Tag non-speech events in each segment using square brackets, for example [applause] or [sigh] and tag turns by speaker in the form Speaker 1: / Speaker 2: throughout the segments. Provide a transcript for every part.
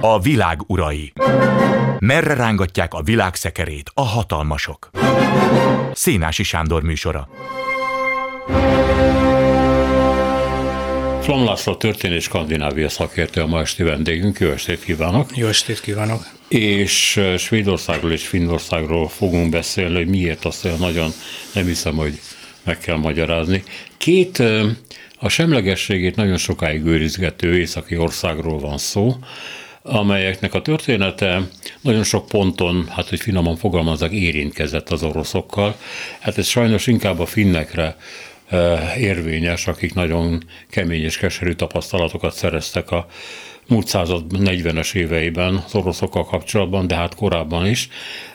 Speaker 1: A világ urai. Merre rángatják a világ szekerét a hatalmasok? Szénási Sándor műsora.
Speaker 2: Flam László történés Skandinávia szakértő a ma esti vendégünk. Jó estét kívánok!
Speaker 3: Jó estét kívánok!
Speaker 2: És Svédországról és Finnországról fogunk beszélni, hogy miért azt olyan nagyon nem hiszem, hogy meg kell magyarázni. Két a semlegességét nagyon sokáig őrizgető északi országról van szó, amelyeknek a története nagyon sok ponton, hát hogy finoman fogalmazzak, érintkezett az oroszokkal. Hát ez sajnos inkább a finnekre érvényes, akik nagyon kemény és keserű tapasztalatokat szereztek a múlt század 40-es éveiben az oroszokkal kapcsolatban, de hát korábban is.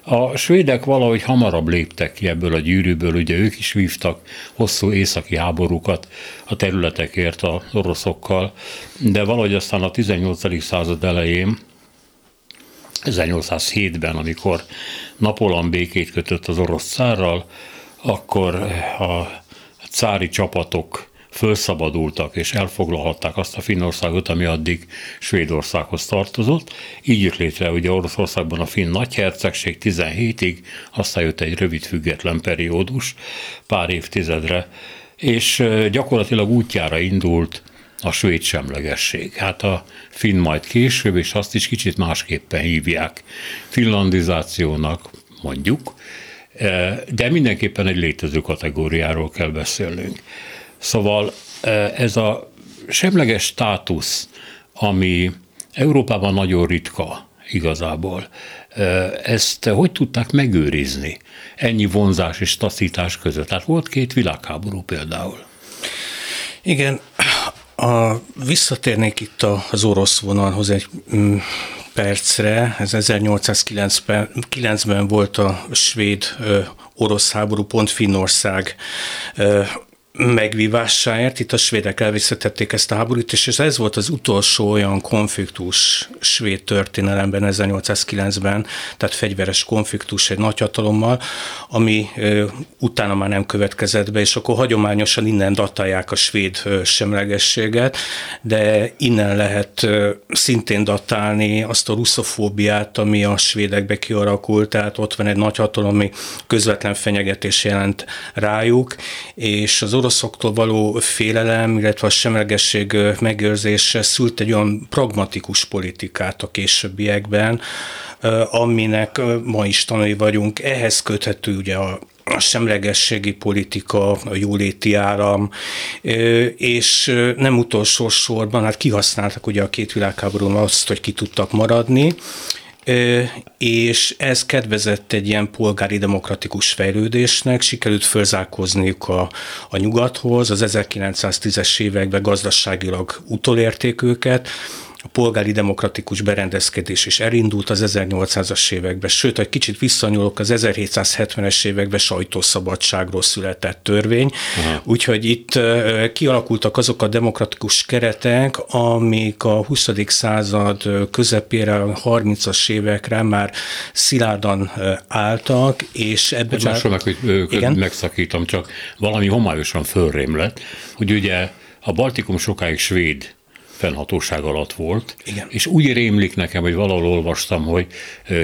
Speaker 2: A svédek valahogy hamarabb léptek ki ebből a gyűrűből, ugye ők is vívtak hosszú északi háborúkat a területekért az oroszokkal, de valahogy aztán a 18. század elején 1807-ben, amikor Napoleon békét kötött az orosz szárral, akkor a cári csapatok fölszabadultak és elfoglalhatták azt a Finnországot, ami addig Svédországhoz tartozott. Így jött létre ugye Oroszországban a finn nagyhercegség 17-ig, aztán jött egy rövid független periódus pár évtizedre, és gyakorlatilag útjára indult a svéd semlegesség. Hát a finn majd később, és azt is kicsit másképpen hívják finlandizációnak, mondjuk, de mindenképpen egy létező kategóriáról kell beszélnünk. Szóval ez a semleges státusz, ami Európában nagyon ritka igazából, ezt hogy tudták megőrizni ennyi vonzás és taszítás között? Tehát volt két világháború például.
Speaker 3: Igen, a, visszatérnék itt az orosz vonalhoz egy mm, percre. Ez 1809-ben volt a svéd-orosz háború, pont Finnország megvívásáért. Itt a svédek elvészetették ezt a háborút, és ez volt az utolsó olyan konfliktus svéd történelemben 1809-ben, tehát fegyveres konfliktus egy nagyhatalommal, ami ö, utána már nem következett be, és akkor hagyományosan innen datálják a svéd ö, semlegességet, de innen lehet ö, szintén datálni azt a russzofóbiát, ami a svédekbe kialakult, tehát ott van egy nagyhatalom, ami közvetlen fenyegetés jelent rájuk, és az oroszoktól való félelem, illetve a semlegesség megőrzése szült egy olyan pragmatikus politikát a későbbiekben, aminek ma is tanulni vagyunk. Ehhez köthető ugye a a semlegességi politika, a jóléti állam, és nem utolsó sorban, hát kihasználtak ugye a két világháborúban azt, hogy ki tudtak maradni, és ez kedvezett egy ilyen polgári demokratikus fejlődésnek, sikerült fölzárkozniuk a, a nyugathoz, az 1910-es években gazdaságilag utolérték őket, a polgári demokratikus berendezkedés is elindult az 1800-as években, sőt, egy kicsit visszanyúlok, az 1770-es években sajtószabadságról született törvény, Aha. úgyhogy itt kialakultak azok a demokratikus keretek, amik a 20. század közepére, a 30-as évekre már szilárdan álltak, és ebben
Speaker 2: már... meg, hogy igen? megszakítom, csak valami homályosan fölrém lett, hogy ugye a Baltikum sokáig svéd fennhatóság alatt volt, Igen. és úgy rémlik nekem, hogy valahol olvastam, hogy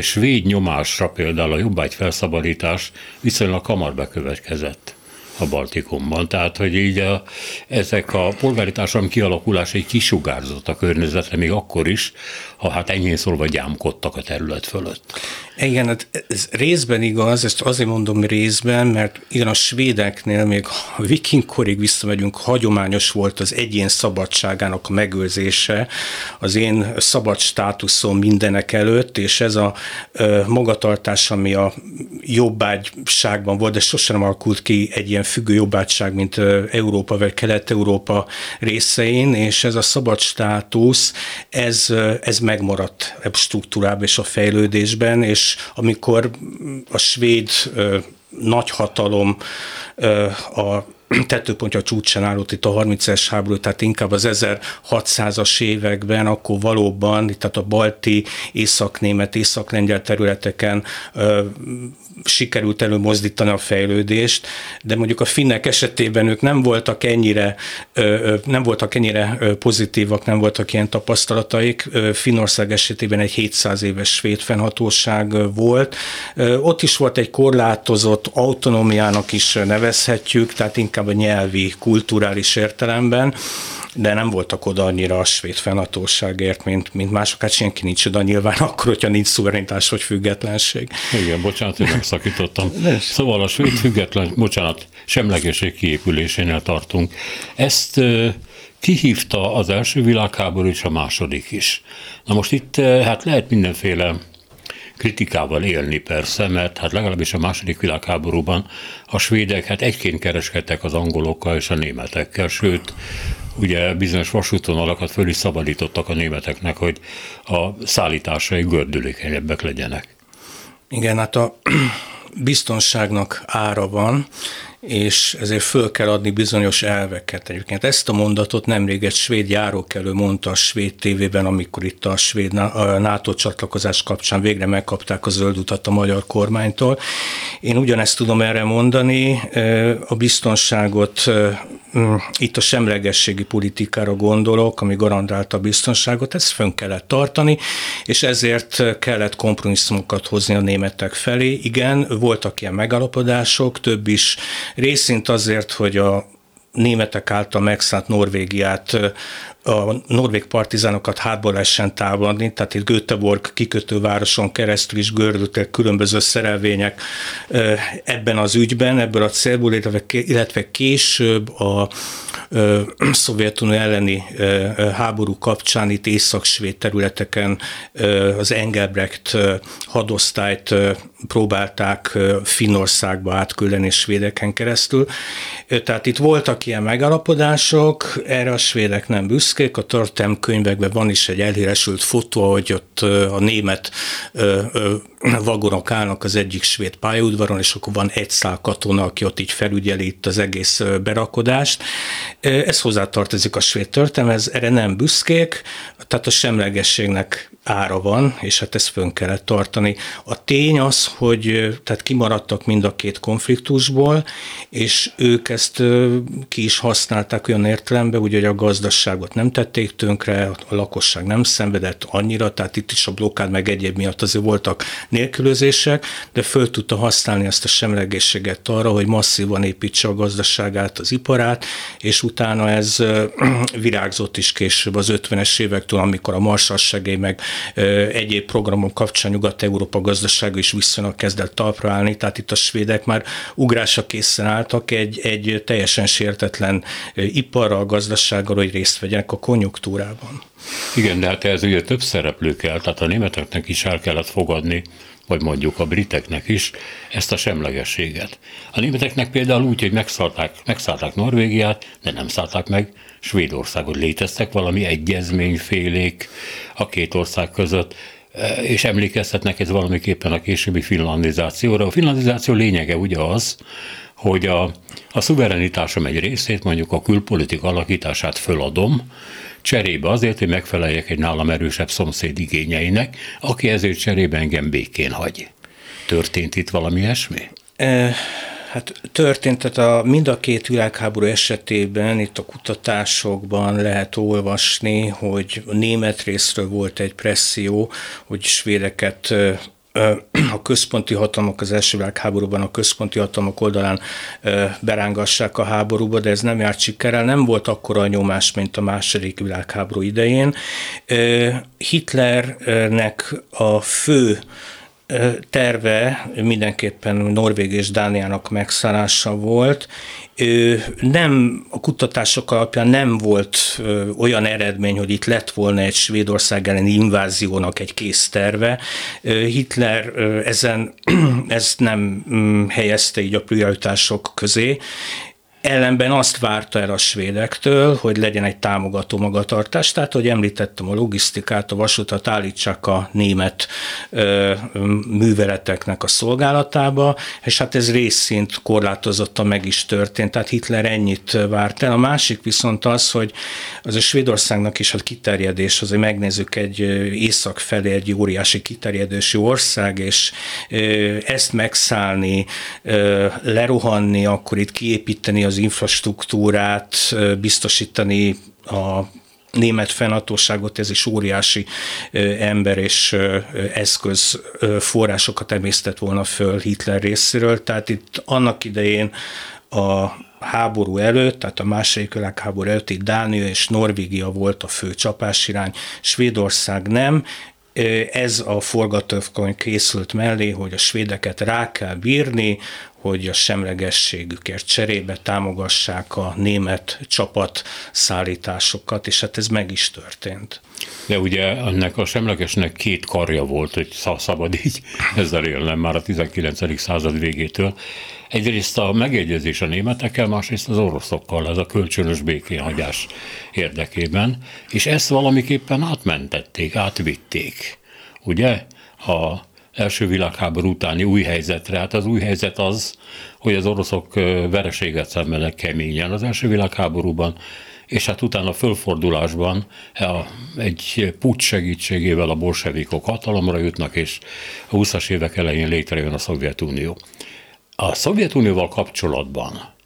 Speaker 2: svéd nyomásra például a jobbágy felszabadítás viszonylag hamar bekövetkezett a Baltikumban. Tehát, hogy így a, ezek a polgári társadalom kialakulás egy kisugárzott a környezetre, még akkor is, ha hát enyhén szólva gyámkodtak a terület fölött.
Speaker 3: Igen, hát ez részben igaz, ezt azért mondom részben, mert igen, a svédeknél még a vikingkorig visszamegyünk, hagyományos volt az egyén szabadságának a megőrzése, az én szabad státuszom mindenek előtt, és ez a ö, magatartás, ami a jobbágyságban volt, de sosem alakult ki egy ilyen függő jobbágyság, mint Európa vagy Kelet-Európa részein, és ez a szabad státusz, ez, ez megmaradt a struktúrában és a fejlődésben, és amikor a svéd nagyhatalom a [clears throat] tetőpontja csúcsán állott itt a 30-es háború, tehát inkább az 1600-as években, akkor valóban, tehát a balti, észak-német, észak-lengyel területeken ö, sikerült előmozdítani a fejlődést, de mondjuk a finnek esetében ők nem voltak ennyire, nem voltak ennyire pozitívak, nem voltak ilyen tapasztalataik. Finnország esetében egy 700 éves svéd fennhatóság volt. Ott is volt egy korlátozott autonómiának is nevezhetjük, tehát inkább a nyelvi, kulturális értelemben de nem voltak oda annyira a svéd fennhatóságért, mint, mint mások. Hát senki nincs oda nyilván [laughs] akkor, hogyha nincs szuverenitás vagy függetlenség.
Speaker 2: Igen, bocsánat, hogy megszakítottam. [laughs] szóval a svéd független, bocsánat, semlegesség kiépülésénél tartunk. Ezt kihívta az első világháború és a második is. Na most itt hát lehet mindenféle kritikával élni persze, mert hát legalábbis a második világháborúban a svédek hát egyként kereskedtek az angolokkal és a németekkel, sőt, ugye bizonyos vasútvonalakat föl is szabadítottak a németeknek, hogy a szállításai gördülékenyebbek legyenek.
Speaker 3: Igen, hát a [clears throat] biztonságnak ára van, és ezért föl kell adni bizonyos elveket. Egyébként ezt a mondatot nemrég egy svéd járókelő mondta a svéd tévében, amikor itt a svéd NATO csatlakozás kapcsán végre megkapták a zöld utat a magyar kormánytól. Én ugyanezt tudom erre mondani, a biztonságot mm, itt a semlegességi politikára gondolok, ami garantálta a biztonságot, ezt fönn kellett tartani, és ezért kellett kompromisszumokat hozni a németek felé. Igen, voltak ilyen megalapodások, több is részint azért, hogy a németek által megszállt Norvégiát a norvég partizánokat hátból lehessen támadni, tehát itt Göteborg kikötővároson keresztül is gördültek különböző szerelvények ebben az ügyben, ebből a célból, illetve később a [clears throat] Szovjetunió elleni háború kapcsán itt észak-svéd területeken az Engelbrecht hadosztályt próbálták Finnországba átküldeni svédeken keresztül. Tehát itt voltak ilyen megalapodások, erre a svédek nem büszkék, a történelmi könyvekben van is egy elhíresült fotó, hogy ott a német vagonok állnak az egyik svéd pályaudvaron, és akkor van egy szál katona, aki ott így felügyeli itt az egész berakodást. Ez hozzátartozik a svéd történelmez, erre nem büszkék, tehát a semlegességnek ára van, és hát ezt fönn kellett tartani. A tény az, hogy tehát kimaradtak mind a két konfliktusból, és ők ezt ki is használták olyan értelemben, úgy, hogy a gazdaságot nem tették tönkre, a lakosság nem szenvedett annyira, tehát itt is a blokkád meg egyéb miatt azért voltak nélkülözések, de föl tudta használni ezt a semlegességet arra, hogy masszívan építse a gazdaságát, az iparát, és utána ez [clears throat] virágzott is később az 50-es évektől, amikor a Marshall meg egyéb programok kapcsán Nyugat-Európa gazdasága is viszonylag kezdett talpra állni, tehát itt a svédek már ugrásra készen álltak egy, egy teljesen sértetlen iparral, gazdasággal, hogy részt vegyenek a konjunktúrában.
Speaker 2: Igen, de hát ez ugye több szereplő kell, tehát a németeknek is el kellett fogadni, vagy mondjuk a briteknek is ezt a semlegességet. A németeknek például úgy, hogy megszállták, megszállták Norvégiát, de nem szállták meg Svédországot. Léteztek valami egyezményfélék a két ország között, és emlékeztetnek ez valamiképpen a későbbi finlandizációra. A finlandizáció lényege ugye az, hogy a, a szuverenitásom egy részét, mondjuk a külpolitik alakítását föladom, cserébe azért, hogy megfeleljek egy nálam erősebb szomszéd igényeinek, aki ezért cserébe engem békén hagy. Történt itt valami ilyesmi?
Speaker 3: E, hát történt, tehát a, mind a két világháború esetében itt a kutatásokban lehet olvasni, hogy a német részről volt egy presszió, hogy svédeket a központi hatalmak az első világháborúban a központi hatalmak oldalán berángassák a háborúba, de ez nem járt sikerrel, nem volt akkora a nyomás, mint a második világháború idején. Hitlernek a fő terve mindenképpen Norvég és Dániának megszállása volt. Nem, a kutatások alapján nem volt olyan eredmény, hogy itt lett volna egy Svédország elleni inváziónak egy kész terve. Hitler ezen [clears throat] ezt nem mm, helyezte így a prioritások közé, Ellenben azt várta el a svédektől, hogy legyen egy támogató magatartás, tehát, hogy említettem a logisztikát, a vasutat állítsák a német ö, műveleteknek a szolgálatába, és hát ez részint korlátozottan meg is történt, tehát Hitler ennyit várt el. A másik viszont az, hogy az a Svédországnak is a kiterjedés, azért megnézzük egy észak felé egy óriási kiterjedésű ország, és ö, ezt megszállni, ö, lerohanni, akkor itt kiépíteni az infrastruktúrát, biztosítani a német fennhatóságot, ez is óriási ember és eszköz forrásokat emésztett volna föl Hitler részéről. Tehát itt annak idején a háború előtt, tehát a második világháború előtt itt Dánia és Norvégia volt a fő csapásirány, Svédország nem, ez a forgatókönyv készült mellé, hogy a svédeket rá kell bírni, hogy a semlegességükért cserébe támogassák a német csapat szállításokat, és hát ez meg is történt.
Speaker 2: De ugye ennek a semlegesnek két karja volt, hogy szabad így [laughs] ezzel élnem már a 19. század végétől. Egyrészt a megegyezés a németekkel, másrészt az oroszokkal, ez a kölcsönös békénhagyás érdekében, és ezt valamiképpen átmentették, átvitték. Ugye? A első világháború utáni új helyzetre. Hát az új helyzet az, hogy az oroszok vereséget szenvednek keményen az első világháborúban, és hát utána a fölfordulásban egy pucs segítségével a bolsevikok hatalomra jutnak, és a 20-as évek elején létrejön a Szovjetunió. A Szovjetunióval kapcsolatban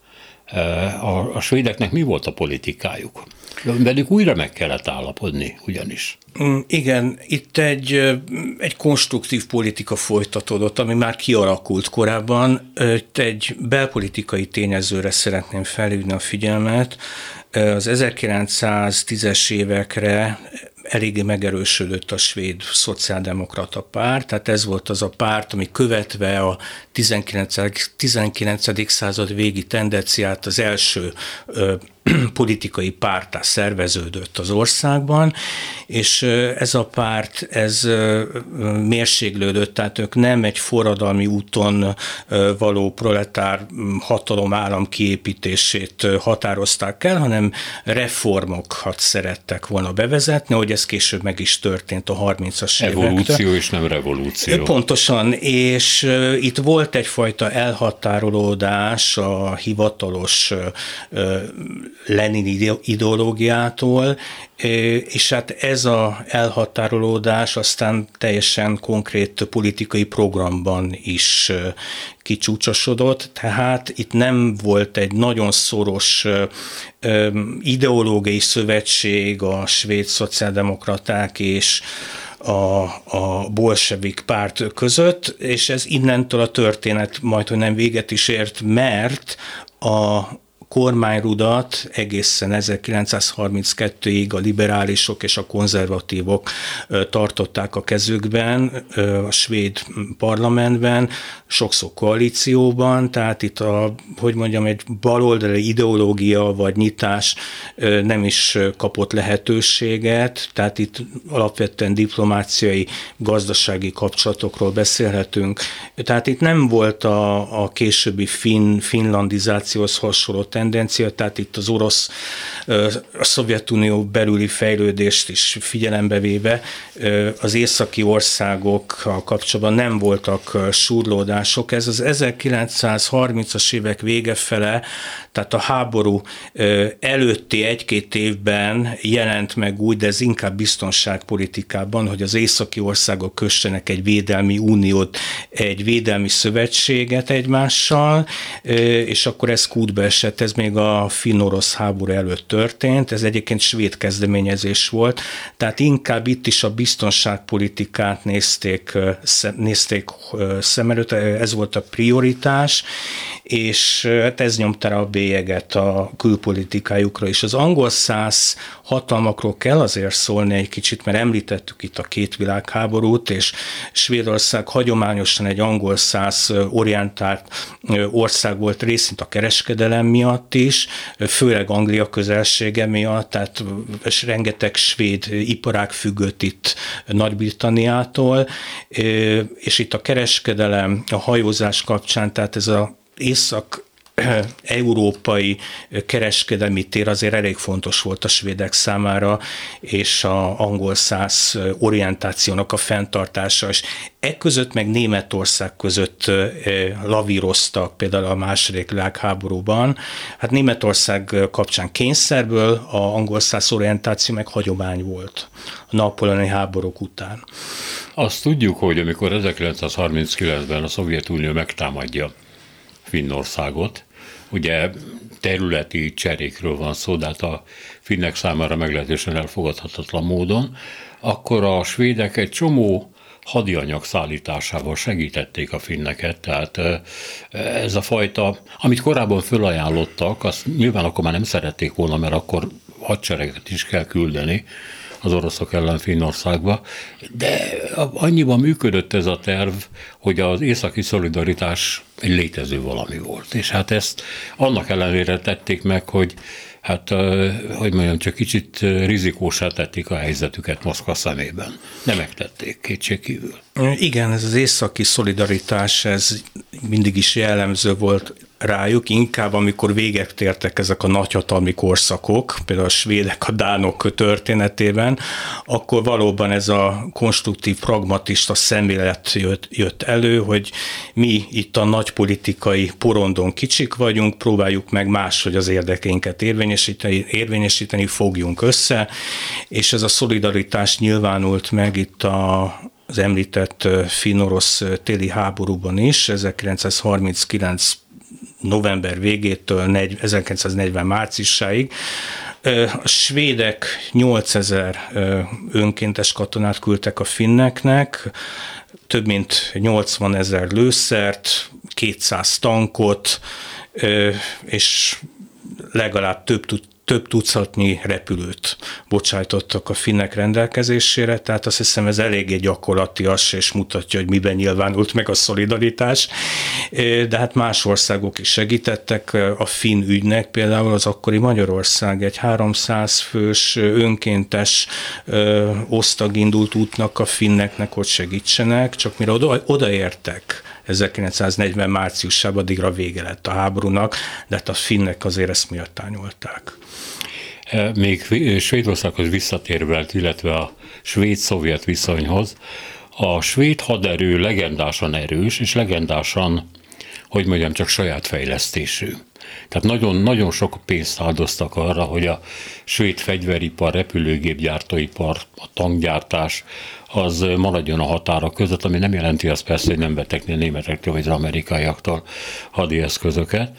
Speaker 2: a, a svédeknek mi volt a politikájuk? Velük újra meg kellett állapodni, ugyanis.
Speaker 3: Mm, igen, itt egy, egy konstruktív politika folytatódott, ami már kialakult korábban. Itt egy belpolitikai tényezőre szeretném felhívni a figyelmet. Az 1910-es évekre eléggé megerősödött a svéd szociáldemokrata párt, tehát ez volt az a párt, ami követve a 19. 19. század végi tendenciát az első [clears throat] politikai pártá szerveződött az országban, és ez a párt, ez mérséglődött, tehát ők nem egy forradalmi úton való proletár hatalom állam kiépítését határozták el, hanem reformokat szerettek volna bevezetni, hogy ez később meg is történt a 30-as
Speaker 2: évektől. Evolúció és nem revolúció.
Speaker 3: Pontosan, és itt volt egyfajta elhatárolódás a hivatalos Lenin ideológiától, és hát ez a elhatárolódás aztán teljesen konkrét politikai programban is kicsúcsosodott, tehát itt nem volt egy nagyon szoros ideológiai szövetség a svéd szociáldemokraták és a, a bolsevik párt között, és ez innentől a történet majd, hogy nem véget is ért, mert a kormányrudat egészen 1932-ig a liberálisok és a konzervatívok tartották a kezükben a svéd parlamentben, sokszor koalícióban, tehát itt a, hogy mondjam, egy baloldali ideológia vagy nyitás nem is kapott lehetőséget, tehát itt alapvetően diplomáciai, gazdasági kapcsolatokról beszélhetünk. Tehát itt nem volt a, a későbbi fin, finlandizációhoz hasonló tendencia, tehát itt az orosz, a Szovjetunió belüli fejlődést is figyelembe véve az északi országokkal kapcsolatban nem voltak surlódások. Ez az 1930-as évek vége fele, tehát a háború előtti egy-két évben jelent meg úgy, de ez inkább biztonságpolitikában, hogy az északi országok kössenek egy védelmi uniót, egy védelmi szövetséget egymással, és akkor ez kútba esett, ez még a finn-orosz háború előtt történt, ez egyébként svéd kezdeményezés volt, tehát inkább itt is a biztonságpolitikát nézték, nézték szem előtt, ez volt a prioritás, és hát ez nyomta rá a bélyeget a külpolitikájukra, és az angol száz hatalmakról kell azért szólni egy kicsit, mert említettük itt a két világháborút, és Svédország hagyományosan egy angol száz orientált ország volt részint a kereskedelem miatt is, főleg Anglia közelsége miatt, tehát rengeteg svéd iparág függött itt Nagy-Britanniától, és itt a kereskedelem, a hajózás kapcsán, tehát ez a észak [clears throat] európai kereskedelmi tér azért elég fontos volt a svédek számára, és a angol száz orientációnak a fenntartása, és e között meg Németország között lavíroztak például a második világháborúban. Hát Németország kapcsán kényszerből a angol száz orientáció meg hagyomány volt a napoleoni háborúk után.
Speaker 2: Azt tudjuk, hogy amikor 1939-ben a Szovjetunió megtámadja Finnországot. Ugye területi cserékről van szó, de hát a finnek számára meglehetősen elfogadhatatlan módon, akkor a svédek egy csomó hadianyag szállításával segítették a finneket, tehát ez a fajta, amit korábban fölajánlottak, azt nyilván akkor már nem szerették volna, mert akkor hadsereget is kell küldeni, az oroszok ellen Finnországba, de annyiban működött ez a terv, hogy az északi szolidaritás egy létező valami volt. És hát ezt annak ellenére tették meg, hogy hát, hogy mondjam, csak kicsit rizikósá tették a helyzetüket Moszkva szemében. Nem megtették, kétségkívül.
Speaker 3: Igen, ez az északi szolidaritás, ez mindig is jellemző volt rájuk, inkább amikor véget tértek ezek a nagyhatalmi korszakok, például a svédek, a dánok történetében, akkor valóban ez a konstruktív, pragmatista szemlélet jött, jött elő, hogy mi itt a nagy politikai porondon kicsik vagyunk, próbáljuk meg máshogy az érdekeinket érvényesíteni, érvényesíteni fogjunk össze, és ez a szolidaritás nyilvánult meg itt a, az említett finorosz téli háborúban is, 1939 november végétől 1940 márciusáig. A svédek 8000 önkéntes katonát küldtek a finneknek, több mint 80 ezer lőszert, 200 tankot, és legalább több több tucatnyi repülőt bocsájtottak a finnek rendelkezésére, tehát azt hiszem ez eléggé gyakorlatias, és mutatja, hogy miben nyilvánult meg a szolidaritás, de hát más országok is segítettek, a finn ügynek például az akkori Magyarország egy 300 fős önkéntes osztag indult útnak a finneknek, hogy segítsenek, csak mire oda, odaértek 1940 márciusában, addigra vége lett a háborúnak, de hát a finnek azért ezt méltányolták.
Speaker 2: E, még Svédországhoz visszatérve, illetve a svéd-szovjet viszonyhoz, a svéd haderő legendásan erős, és legendásan, hogy mondjam, csak saját fejlesztésű. Tehát nagyon, nagyon sok pénzt áldoztak arra, hogy a svéd fegyveripar, repülőgépgyártóipar, a tankgyártás az maradjon a határa között, ami nem jelenti azt persze, hogy nem vettek németektől vagy az amerikaiaktól hadi eszközöket.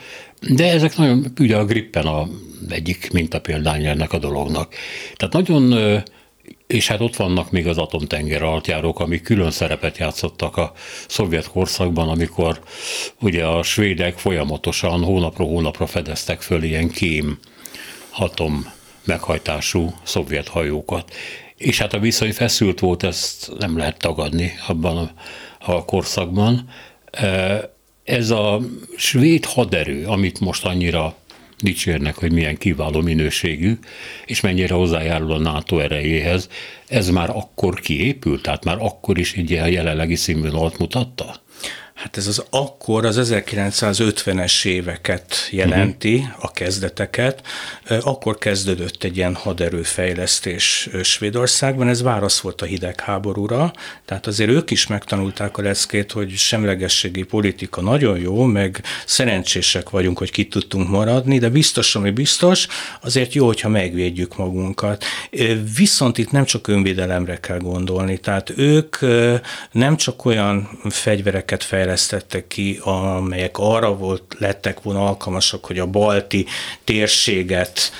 Speaker 2: De ezek nagyon, ugye a Grippen a egyik mintapéldány ennek a dolognak. Tehát nagyon és hát ott vannak még az atomtenger altjárók, amik külön szerepet játszottak a szovjet korszakban, amikor ugye a svédek folyamatosan hónapról hónapra fedeztek föl ilyen kém atom meghajtású szovjet hajókat. És hát a viszony feszült volt, ezt nem lehet tagadni abban a, korszakban. Ez a svéd haderő, amit most annyira dicsérnek, hogy milyen kiváló minőségű, és mennyire hozzájárul a NATO erejéhez, ez már akkor kiépült, tehát már akkor is egy jelenlegi színvonalat mutatta?
Speaker 3: Hát ez az akkor az 1950-es éveket jelenti, uh-huh. a kezdeteket. Akkor kezdődött egy ilyen haderőfejlesztés Svédországban, ez válasz volt a hidegháborúra, tehát azért ők is megtanulták a leckét, hogy semlegességi politika nagyon jó, meg szerencsések vagyunk, hogy ki tudtunk maradni, de biztos, ami biztos, azért jó, hogyha megvédjük magunkat. Viszont itt nem csak önvédelemre kell gondolni, tehát ők nem csak olyan fegyvereket fejlesztettek, fejlesztettek ki, amelyek arra volt, lettek volna alkalmasak, hogy a balti térséget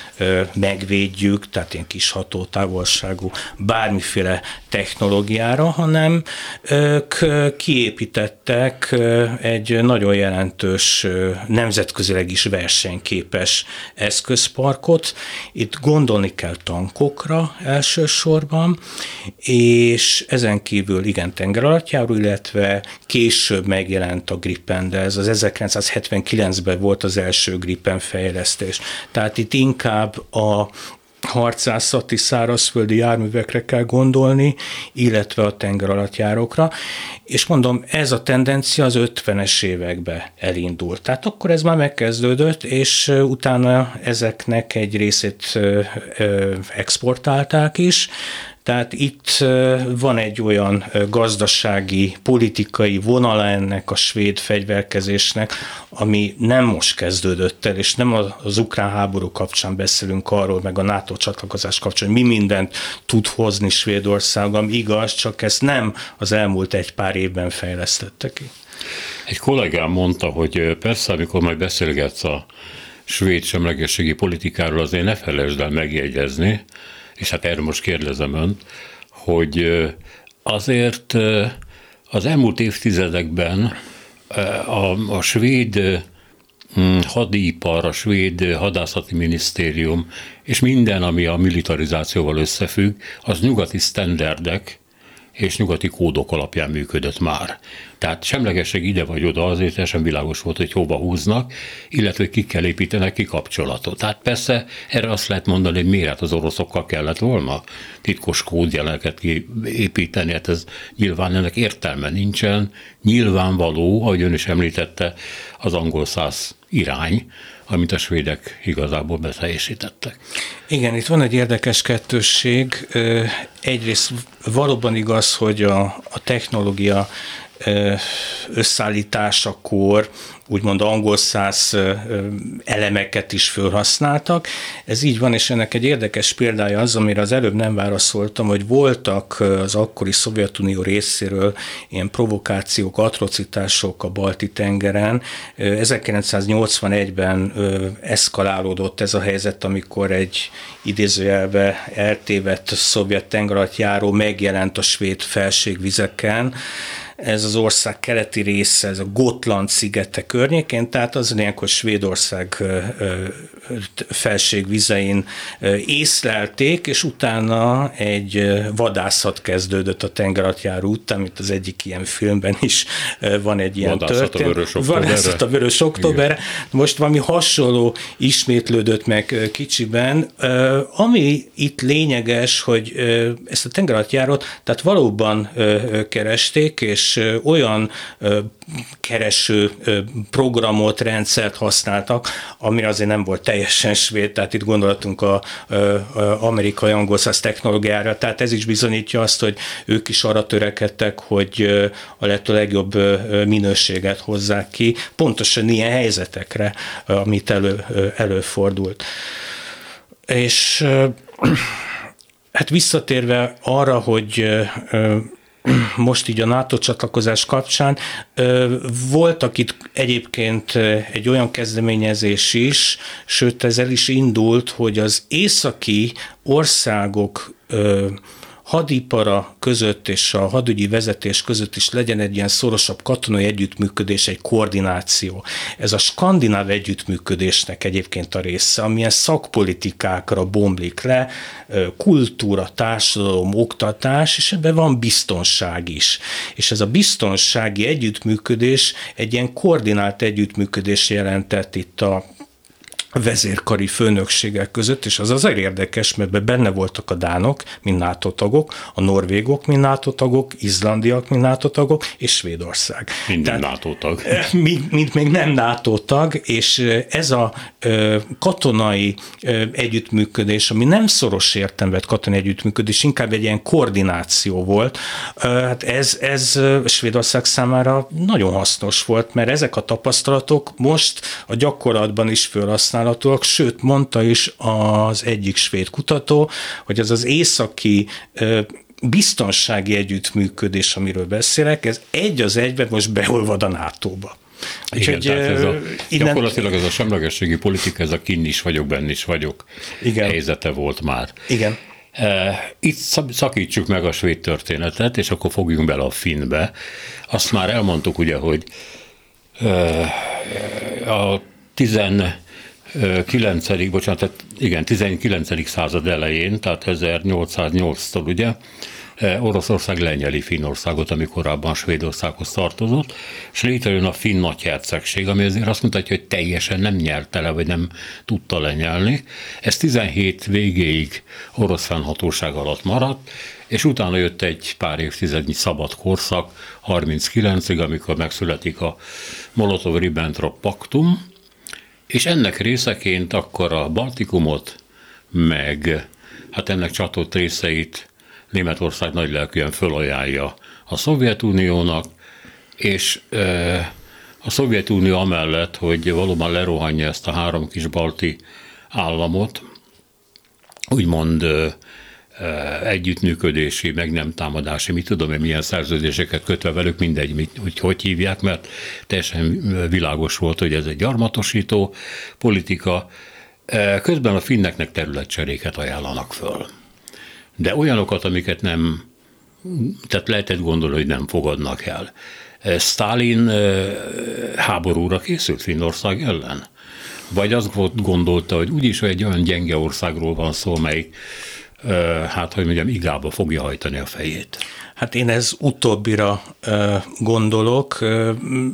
Speaker 3: megvédjük, tehát ilyen kis hatótávolságú bármiféle technológiára, hanem ők kiépítettek egy nagyon jelentős nemzetközileg is versenyképes eszközparkot. Itt gondolni kell tankokra elsősorban, és ezen kívül igen tengeralattjáró, illetve később megjelent a Gripen, de ez az 1979-ben volt az első Gripen fejlesztés. Tehát itt inkább a harcászati szárazföldi járművekre kell gondolni, illetve a tengeralattjárókra, és mondom, ez a tendencia az 50-es évekbe elindult. Tehát akkor ez már megkezdődött, és utána ezeknek egy részét exportálták is, tehát itt van egy olyan gazdasági, politikai vonala ennek a svéd fegyverkezésnek, ami nem most kezdődött el, és nem az ukrán háború kapcsán beszélünk arról, meg a NATO csatlakozás kapcsán, mi mindent tud hozni Svédország, ami igaz, csak ezt nem az elmúlt egy pár évben fejlesztette ki.
Speaker 2: Egy kollégám mondta, hogy persze, amikor majd beszélgetsz a svéd semlegességi politikáról, azért ne felejtsd el megjegyezni, és hát erről most kérdezem önt, hogy azért az elmúlt évtizedekben a, a svéd hm, hadipar, a svéd hadászati minisztérium, és minden, ami a militarizációval összefügg, az nyugati sztenderdek és nyugati kódok alapján működött már. Tehát semlegesség ide vagy oda azért teljesen világos volt, hogy hova húznak, illetve ki kell építenek ki kapcsolatot. Tehát persze erre azt lehet mondani, hogy miért az oroszokkal kellett volna titkos kódjeleket kiépíteni, hát ez nyilván ennek értelme nincsen. Nyilvánvaló, ahogy ön is említette, az angol száz irány, amit a svédek igazából beteljesítettek.
Speaker 3: Igen, itt van egy érdekes kettősség. Egyrészt valóban igaz, hogy a, a technológia összeállításakor úgymond angol száz elemeket is felhasználtak. Ez így van, és ennek egy érdekes példája az, amire az előbb nem válaszoltam, hogy voltak az akkori Szovjetunió részéről ilyen provokációk, atrocitások a Balti tengeren. 1981-ben eszkalálódott ez a helyzet, amikor egy idézőjelbe eltévedt szovjet tengeralattjáró megjelent a svéd felségvizeken, ez az ország keleti része, ez a Gotland szigete környékén, tehát az ilyenkor Svédország felségvizein észlelték, és utána egy vadászat kezdődött a tengeratjáró után, mint az egyik ilyen filmben is van egy ilyen
Speaker 2: vadászat történet. A vörös
Speaker 3: vadászat a vörös októberre. Most valami hasonló ismétlődött meg kicsiben. Ami itt lényeges, hogy ezt a tengeratjárót, tehát valóban keresték, és olyan kereső programot, rendszert használtak, ami azért nem volt teljesen svéd, tehát itt gondolatunk a, a, amerikai angol száz technológiára, tehát ez is bizonyítja azt, hogy ők is arra törekedtek, hogy a lehető legjobb minőséget hozzák ki, pontosan ilyen helyzetekre, amit elő, előfordult. És hát visszatérve arra, hogy [clears throat] most így a NATO csatlakozás kapcsán. Voltak itt egyébként egy olyan kezdeményezés is, sőt ez el is indult, hogy az északi országok hadipara között és a hadügyi vezetés között is legyen egy ilyen szorosabb katonai együttműködés, egy koordináció. Ez a skandináv együttműködésnek egyébként a része, amilyen szakpolitikákra bomlik le, kultúra, társadalom, oktatás, és ebben van biztonság is. És ez a biztonsági együttműködés egy ilyen koordinált együttműködés jelentett itt a vezérkari főnökségek között, és az azért érdekes, mert benne voltak a dánok, mint NATO tagok, a norvégok, mint NATO tagok, izlandiak, mint NATO tagok, és Svédország.
Speaker 2: Minden NATO tag.
Speaker 3: Mint, mint még nem NATO tag, és ez a katonai együttműködés, ami nem szoros értelemben katonai együttműködés, inkább egy ilyen koordináció volt, hát ez, ez Svédország számára nagyon hasznos volt, mert ezek a tapasztalatok most a gyakorlatban is felhasználnak használatok, sőt mondta is az egyik svéd kutató, hogy az az északi biztonsági együttműködés, amiről beszélek, ez egy az egyben most beolvad a NATO-ba.
Speaker 2: Igen, Úgyhogy, tehát ez a, innen... gyakorlatilag ez a semlegességi politika, ez a kinn is vagyok, benne is vagyok Igen. helyzete volt már.
Speaker 3: Igen.
Speaker 2: Itt szakítsuk meg a svéd történetet, és akkor fogjunk bele a finnbe. Azt már elmondtuk ugye, hogy a 10 9. bocsánat, tehát igen, 19. század elején, tehát 1808-tól ugye, Oroszország lenyeli Finnországot, ami korábban Svédországhoz tartozott, és létrejön a finn nagyhercegség, ami azért azt mutatja, hogy teljesen nem nyerte le, vagy nem tudta lenyelni. Ez 17 végéig orosz fennhatóság alatt maradt, és utána jött egy pár évtizednyi szabad korszak, 39-ig, amikor megszületik a Molotov-Ribbentrop paktum, és ennek részeként akkor a Baltikumot, meg hát ennek csatott részeit Németország nagylelkűen fölajánlja a Szovjetuniónak, és a Szovjetunió amellett, hogy valóban lerohanja ezt a három kis balti államot, úgymond együttműködési, meg nem támadási, mit tudom én, milyen szerződéseket kötve velük, mindegy, mit, hogy hogy hívják, mert teljesen világos volt, hogy ez egy gyarmatosító politika. Közben a finneknek területcseréket ajánlanak föl. De olyanokat, amiket nem, tehát lehetett gondolni, hogy nem fogadnak el. Stalin háborúra készült Finnország ellen? Vagy azt gondolta, hogy úgyis egy olyan gyenge országról van szó, melyik hát hogy mondjam, igába fogja hajtani a fejét.
Speaker 3: Hát én ez utóbbira gondolok.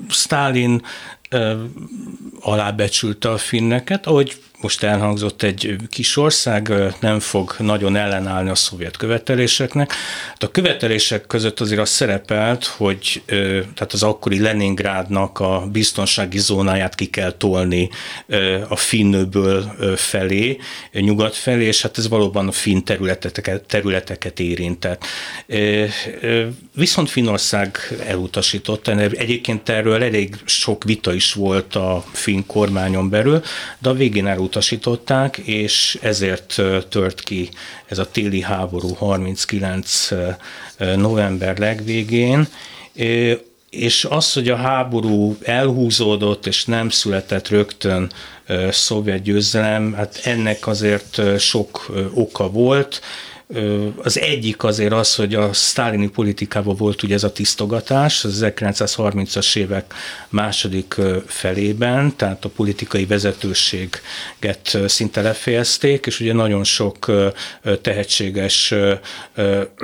Speaker 3: Stalin alábecsülte a finneket, ahogy most elhangzott egy kis ország, nem fog nagyon ellenállni a szovjet követeléseknek. Hát a követelések között azért az szerepelt, hogy tehát az akkori Leningrádnak a biztonsági zónáját ki kell tolni a Finnőből felé, nyugat felé, és hát ez valóban a finn területeket, területeket érintett. Viszont Finnország elutasította, egyébként erről elég sok vita is volt a finn kormányon belül, de a végén elutasította elutasították, és ezért tört ki ez a téli háború 39 november legvégén, és az, hogy a háború elhúzódott, és nem született rögtön szovjet győzelem, hát ennek azért sok oka volt. Az egyik azért az, hogy a sztálini politikában volt ugye ez a tisztogatás, az 1930-as évek második felében, tehát a politikai vezetőséget szinte lefejezték, és ugye nagyon sok tehetséges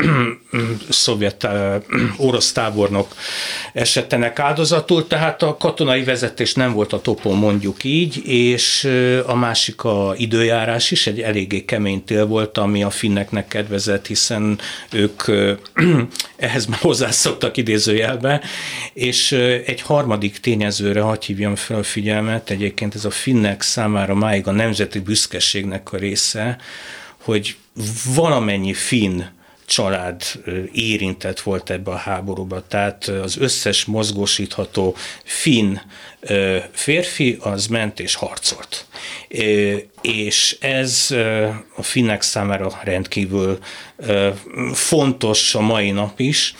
Speaker 3: [clears throat] szovjet [clears throat] orosz tábornok esetenek áldozatul, tehát a katonai vezetés nem volt a topon mondjuk így, és a másik a időjárás is, egy eléggé kemény tél volt, ami a finneknek kedvezett, hiszen ők [clears throat] ehhez már hozzászoktak idézőjelbe, és egy harmadik tényezőre hagy hívjam fel a figyelmet, egyébként ez a finnek számára máig a nemzeti büszkeségnek a része, hogy valamennyi finn család érintett volt ebbe a háborúba, tehát az összes mozgósítható finn férfi az ment és harcolt. És ez a finnek számára rendkívül fontos a mai nap is.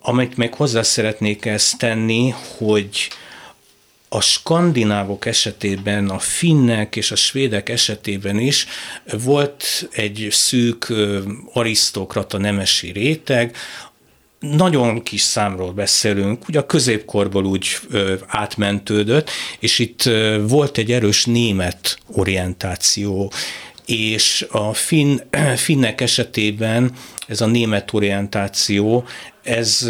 Speaker 3: Amit még hozzá szeretnék ezt tenni, hogy a skandinávok esetében, a finnek és a svédek esetében is volt egy szűk arisztokrata nemesi réteg, nagyon kis számról beszélünk, ugye a középkorból úgy ö, átmentődött, és itt ö, volt egy erős német orientáció, és a finn, [clears throat] finnek esetében ez a német orientáció, ez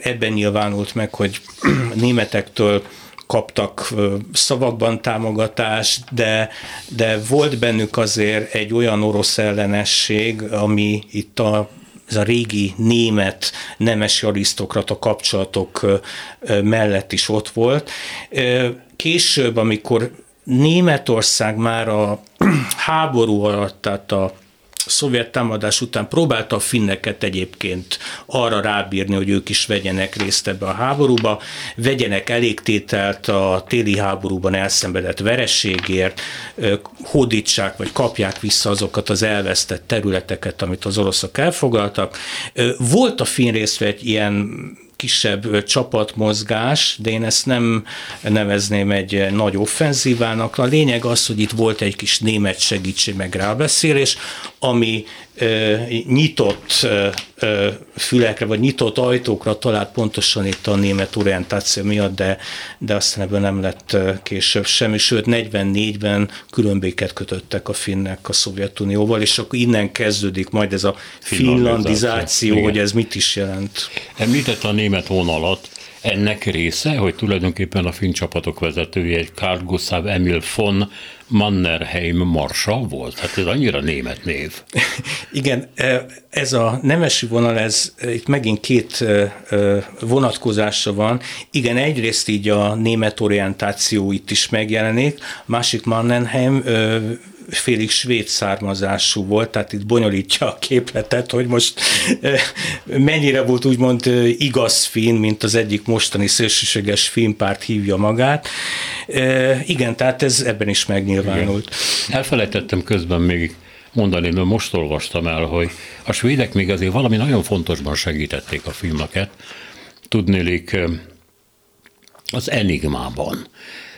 Speaker 3: ebben nyilvánult meg, hogy [clears throat] németektől kaptak szavakban támogatást, de, de volt bennük azért egy olyan orosz ellenesség, ami itt a ez a régi német nemesi arisztokrata kapcsolatok mellett is ott volt. Később, amikor Németország már a [clears throat] háború alatt, tehát a szovjet támadás után próbálta a finneket egyébként arra rábírni, hogy ők is vegyenek részt ebbe a háborúba, vegyenek elégtételt a téli háborúban elszenvedett verességért, hódítsák vagy kapják vissza azokat az elvesztett területeket, amit az oroszok elfoglaltak. Volt a finn részre egy ilyen kisebb csapatmozgás, de én ezt nem nevezném egy nagy offenzívának. A lényeg az, hogy itt volt egy kis német segítség, meg rábeszélés, ami nyitott fülekre, vagy nyitott ajtókra talált pontosan itt a német orientáció miatt, de, de aztán ebből nem lett később semmi, sőt 44-ben különbéket kötöttek a finnek a Szovjetunióval, és akkor innen kezdődik majd ez a finlandizáció, hogy ez mit is jelent.
Speaker 2: Említett a német vonalat, ennek része, hogy tulajdonképpen a finn csapatok vezetője egy Carl Gustav Emil von Mannerheim marsal volt? Hát ez annyira német név. [laughs]
Speaker 3: Igen, e, ez a nemesi vonal, ez itt megint két e, e, vonatkozása van. Igen, egyrészt így a német orientáció itt is megjelenik, másik Mannerheim félig svéd származású volt, tehát itt bonyolítja a képletet, hogy most mennyire volt úgymond igaz finn, mint az egyik mostani szélsőséges filmpárt hívja magát. Igen, tehát ez ebben is megnyilvánult.
Speaker 2: Igen. Elfelejtettem közben még mondani, mert most olvastam el, hogy a svédek még azért valami nagyon fontosban segítették a filmeket. Tudnélik az Enigmában.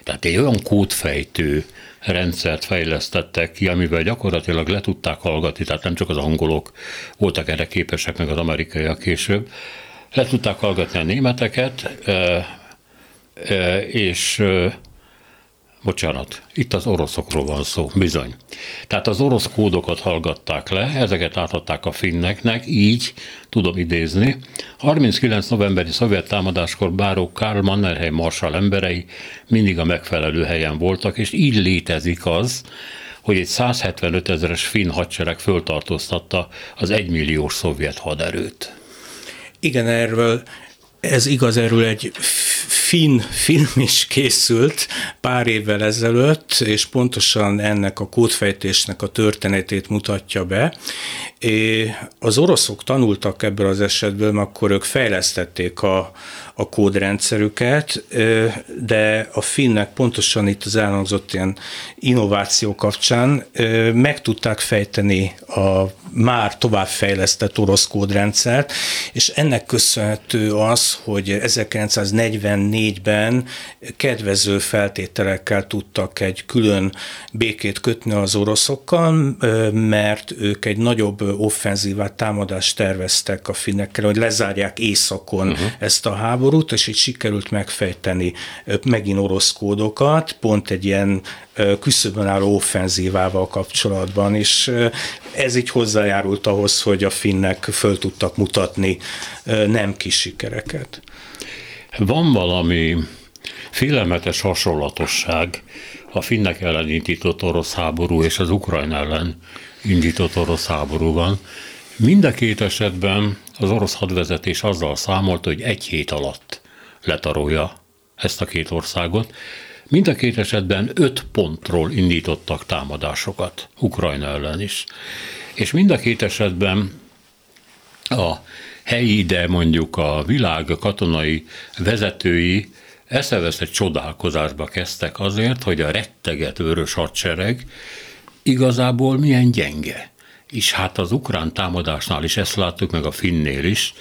Speaker 2: Tehát egy olyan kódfejtő rendszert fejlesztettek ki, amivel gyakorlatilag le tudták hallgatni, tehát nem csak az angolok voltak erre képesek, meg az amerikaiak később, le tudták hallgatni a németeket, és Bocsánat, itt az oroszokról van szó, bizony. Tehát az orosz kódokat hallgatták le, ezeket átadták a finneknek, így tudom idézni. 39. novemberi szovjet támadáskor báró Karl Mannerheim marsal emberei mindig a megfelelő helyen voltak, és így létezik az, hogy egy 175 ezeres finn hadsereg föltartóztatta az egymilliós szovjet haderőt.
Speaker 3: Igen, erről ez igaz, erről egy finn film is készült pár évvel ezelőtt, és pontosan ennek a kódfejtésnek a történetét mutatja be. Az oroszok tanultak ebből az esetből, mert akkor ők fejlesztették a, a kódrendszerüket, de a finnek pontosan itt az elhangzott ilyen innováció kapcsán meg tudták fejteni a már továbbfejlesztett orosz kódrendszert, és ennek köszönhető az, hogy 1944-ben kedvező feltételekkel tudtak egy külön békét kötni az oroszokkal, mert ők egy nagyobb offenzívát, támadást terveztek a finnekkel, hogy lezárják északon uh-huh. ezt a háborút, és így sikerült megfejteni megint orosz kódokat, pont egy ilyen küszöbön álló offenzívával kapcsolatban, és ez így hozzájárult ahhoz, hogy a finnek föl tudtak mutatni nem kis sikereket.
Speaker 2: Van valami félelmetes hasonlatosság a finnek ellen indított orosz háború és az Ukrajna ellen indított orosz háborúban. Mind a két esetben az orosz hadvezetés azzal számolt, hogy egy hét alatt letarolja ezt a két országot, Mind a két esetben öt pontról indítottak támadásokat, Ukrajna ellen is. És mind a két esetben a helyi, de mondjuk a világ katonai vezetői eszeveszett csodálkozásba kezdtek azért, hogy a retteget őrös hadsereg igazából milyen gyenge. És hát az ukrán támadásnál is ezt láttuk, meg a finnél is,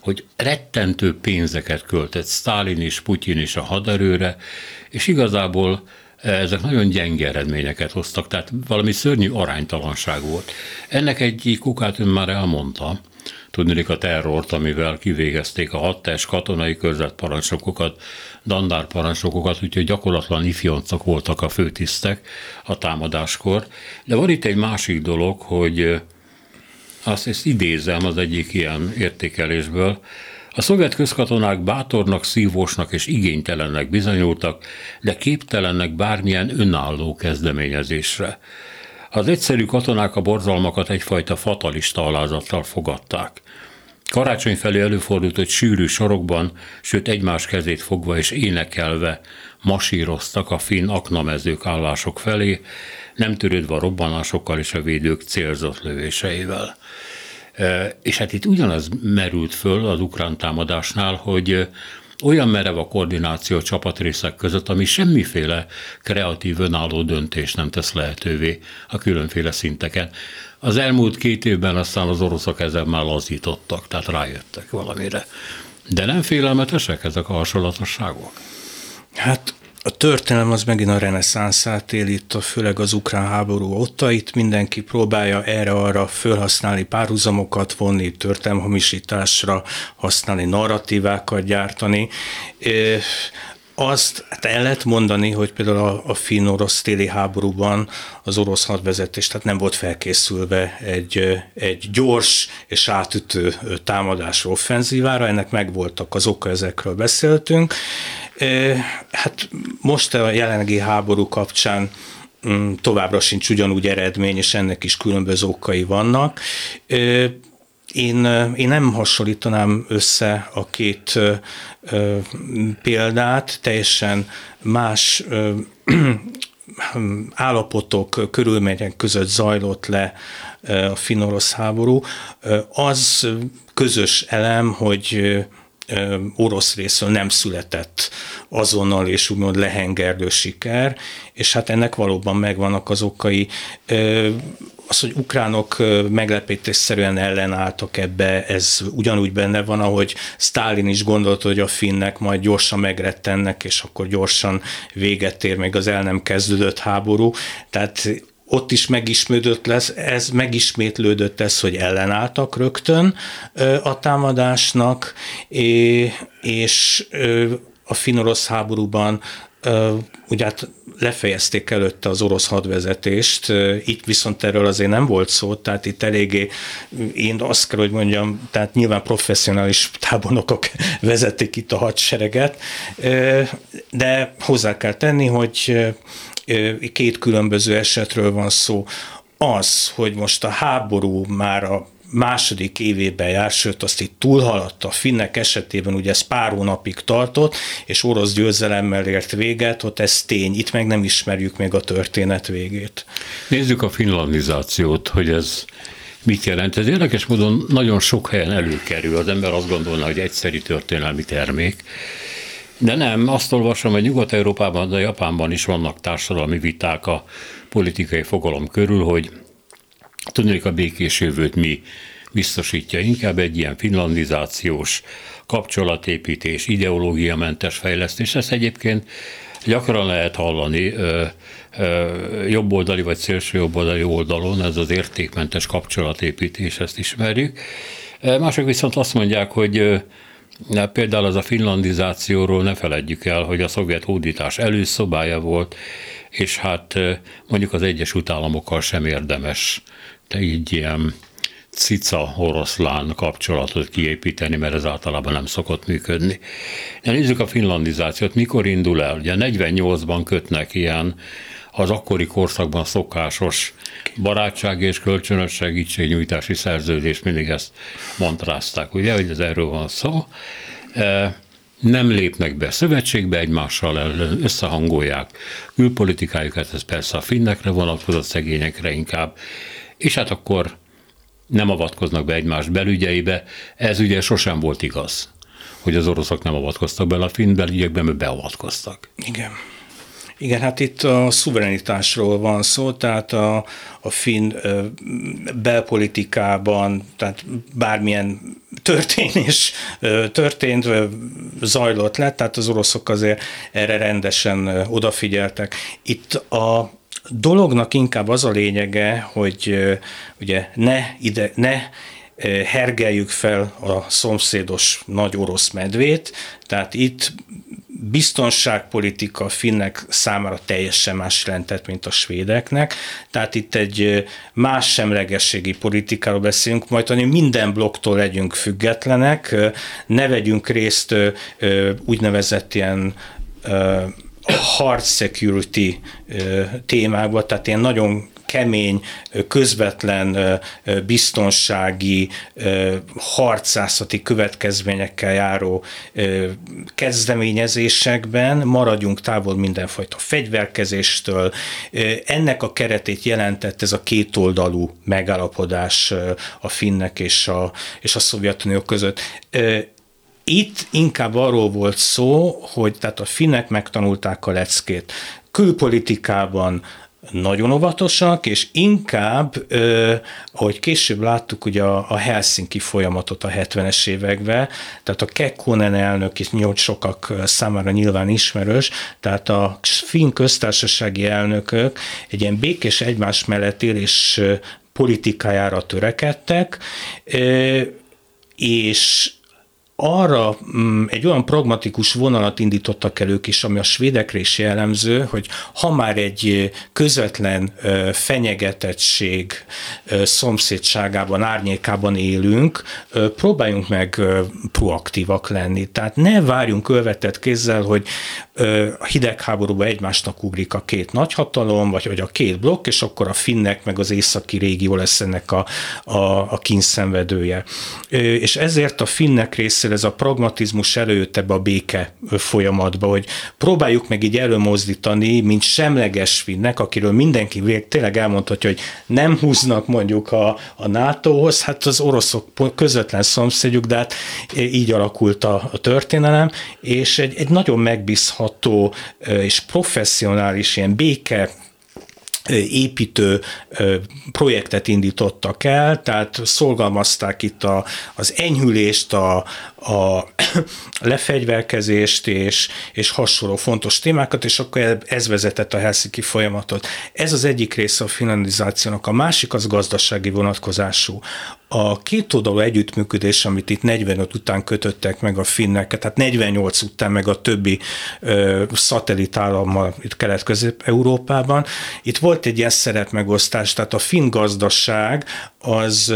Speaker 2: hogy rettentő pénzeket költett Stalin is, Putyin is a haderőre, és igazából eh, ezek nagyon gyenge eredményeket hoztak, tehát valami szörnyű aránytalanság volt. Ennek egyik okát ön már elmondta, tudnék a terrort, amivel kivégezték a hattás katonai körzetparancsnokokat, dandárparancsnokokat, úgyhogy gyakorlatlan ifjoncok voltak a főtisztek a támadáskor. De van itt egy másik dolog, hogy azt ezt idézem az egyik ilyen értékelésből, a szovjet közkatonák bátornak, szívósnak és igénytelennek bizonyultak, de képtelennek bármilyen önálló kezdeményezésre. Az egyszerű katonák a borzalmakat egyfajta fatalista alázattal fogadták. Karácsony felé előfordult, hogy sűrű sorokban, sőt egymás kezét fogva és énekelve masíroztak a finn aknamezők állások felé, nem törődve a robbanásokkal és a védők célzott lövéseivel. És hát itt ugyanaz merült föl az ukrán támadásnál, hogy olyan merev a koordináció a csapatrészek között, ami semmiféle kreatív önálló döntés nem tesz lehetővé a különféle szinteken. Az elmúlt két évben aztán az oroszok ezzel már lazítottak, tehát rájöttek valamire. De nem félelmetesek ezek a hasonlatosságok?
Speaker 3: Hát a történelem az megint a reneszánszát él itt, főleg az ukrán háború óta. Itt mindenki próbálja erre-arra felhasználni párhuzamokat vonni, történelmhamisításra használni, narratívákat gyártani azt hát el lehet mondani, hogy például a, a finn-orosz téli háborúban az orosz hadvezetés tehát nem volt felkészülve egy, egy gyors és átütő támadás offenzívára, ennek megvoltak az oka, ezekről beszéltünk. Hát most a jelenlegi háború kapcsán mm, továbbra sincs ugyanúgy eredmény, és ennek is különböző okai vannak. Én, én nem hasonlítanám össze a két ö, példát, teljesen más ö, [clears throat] állapotok, körülmények között zajlott le a finorosz háború. Az közös elem, hogy orosz részről nem született azonnal és úgymond lehengerlő siker, és hát ennek valóban megvannak az okai az, hogy ukránok meglepetésszerűen ellenálltak ebbe, ez ugyanúgy benne van, ahogy Stalin is gondolta, hogy a finnek majd gyorsan megrettennek, és akkor gyorsan véget ér még az el nem kezdődött háború. Tehát ott is megismétlődött lesz, ez megismétlődött ez, hogy ellenálltak rögtön a támadásnak, és a finorosz háborúban ugye hát lefejezték előtte az orosz hadvezetést, itt viszont erről azért nem volt szó, tehát itt eléggé, én azt kell, hogy mondjam, tehát nyilván professzionális tábornokok [laughs] vezették itt a hadsereget, de hozzá kell tenni, hogy két különböző esetről van szó. Az, hogy most a háború már a második évében jár, sőt azt itt túlhaladta. A finnek esetében ugye ez pár hónapig tartott, és orosz győzelemmel ért véget, ott ez tény, itt meg nem ismerjük még a történet végét.
Speaker 2: Nézzük a finlandizációt, hogy ez mit jelent. Ez érdekes módon nagyon sok helyen előkerül. Az ember azt gondolna, hogy egyszeri történelmi termék, de nem, azt olvasom, hogy Nyugat-Európában, de Japánban is vannak társadalmi viták a politikai fogalom körül, hogy tudnék a békés jövőt mi biztosítja, inkább egy ilyen finlandizációs kapcsolatépítés, ideológiamentes fejlesztés. Ezt egyébként gyakran lehet hallani ö, ö, jobboldali vagy szélső jobboldali oldalon, ez az értékmentes kapcsolatépítés, ezt ismerjük. Mások viszont azt mondják, hogy Na, például az a finlandizációról ne feledjük el, hogy a szovjet hódítás előszobája volt, és hát mondjuk az Egyesült Államokkal sem érdemes de így ilyen cica oroszlán kapcsolatot kiépíteni, mert ez általában nem szokott működni. De nézzük a finlandizációt, mikor indul el? Ugye 48-ban kötnek ilyen az akkori korszakban szokásos barátság és kölcsönös segítségnyújtási szerződés, mindig ezt mantrázták, ugye, hogy ez erről van szó. E, nem lépnek be szövetségbe egymással ellen, összehangolják külpolitikájukat, ez persze a finnekre vonatkozott, szegényekre inkább, és hát akkor nem avatkoznak be egymás belügyeibe. Ez ugye sosem volt igaz, hogy az oroszok nem avatkoztak bele a finn belügyekbe, mert beavatkoztak.
Speaker 3: Igen. Igen, hát itt a szuverenitásról van szó, tehát a, a finn belpolitikában, tehát bármilyen történés történt, zajlott le, tehát az oroszok azért erre rendesen odafigyeltek. Itt a dolognak inkább az a lényege, hogy ugye ne ide, ne hergeljük fel a szomszédos nagy orosz medvét, tehát itt biztonságpolitika finnek számára teljesen más jelentett, mint a svédeknek. Tehát itt egy más semlegességi politikáról beszélünk, majd hogy minden blokktól legyünk függetlenek, ne vegyünk részt úgynevezett ilyen hard security témákba, tehát ilyen nagyon kemény, közvetlen biztonsági, harcászati következményekkel járó kezdeményezésekben maradjunk távol mindenfajta fegyverkezéstől. Ennek a keretét jelentett ez a kétoldalú megállapodás a finnek és a, és a Szovjetunió között. Itt inkább arról volt szó, hogy tehát a finnek megtanulták a leckét. Külpolitikában nagyon óvatosak, és inkább, ahogy később láttuk ugye a, a Helsinki folyamatot a 70-es években, tehát a Kekkonen elnök is nyolc sokak számára nyilván ismerős, tehát a finn köztársasági elnökök egy ilyen békés egymás mellett élés politikájára törekedtek, és arra mm, egy olyan pragmatikus vonalat indítottak el ők is, ami a svédekre is jellemző, hogy ha már egy közvetlen fenyegetettség szomszédságában, árnyékában élünk, próbáljunk meg proaktívak lenni. Tehát ne várjunk követett kézzel, hogy a hidegháborúban egymásnak ugrik a két nagyhatalom, vagy, vagy a két blokk, és akkor a finnek meg az északi régió lesz ennek a, a, a kínszenvedője. És ezért a finnek részéről ez a pragmatizmus előjött ebbe a béke folyamatba, hogy próbáljuk meg így előmozdítani, mint semleges finnek, akiről mindenki tényleg elmondhatja, hogy nem húznak mondjuk a, a NATO-hoz, hát az oroszok közvetlen szomszédjuk, de hát így alakult a, a történelem, és egy, egy nagyon megbízható megbízható és professzionális ilyen béke építő projektet indítottak el, tehát szolgalmazták itt a, az enyhülést, a, a [clears throat] lefegyverkezést és, és hasonló fontos témákat, és akkor ez vezetett a Helsinki folyamatot. Ez az egyik része a finalizációnak, a másik az gazdasági vonatkozású. A két oldalú együttműködés, amit itt 45 után kötöttek meg a finnek, tehát 48 után meg a többi ö, szatellitállammal itt Kelet-Közép-Európában, itt volt egy ilyen szerepmegosztás, tehát a finn gazdaság az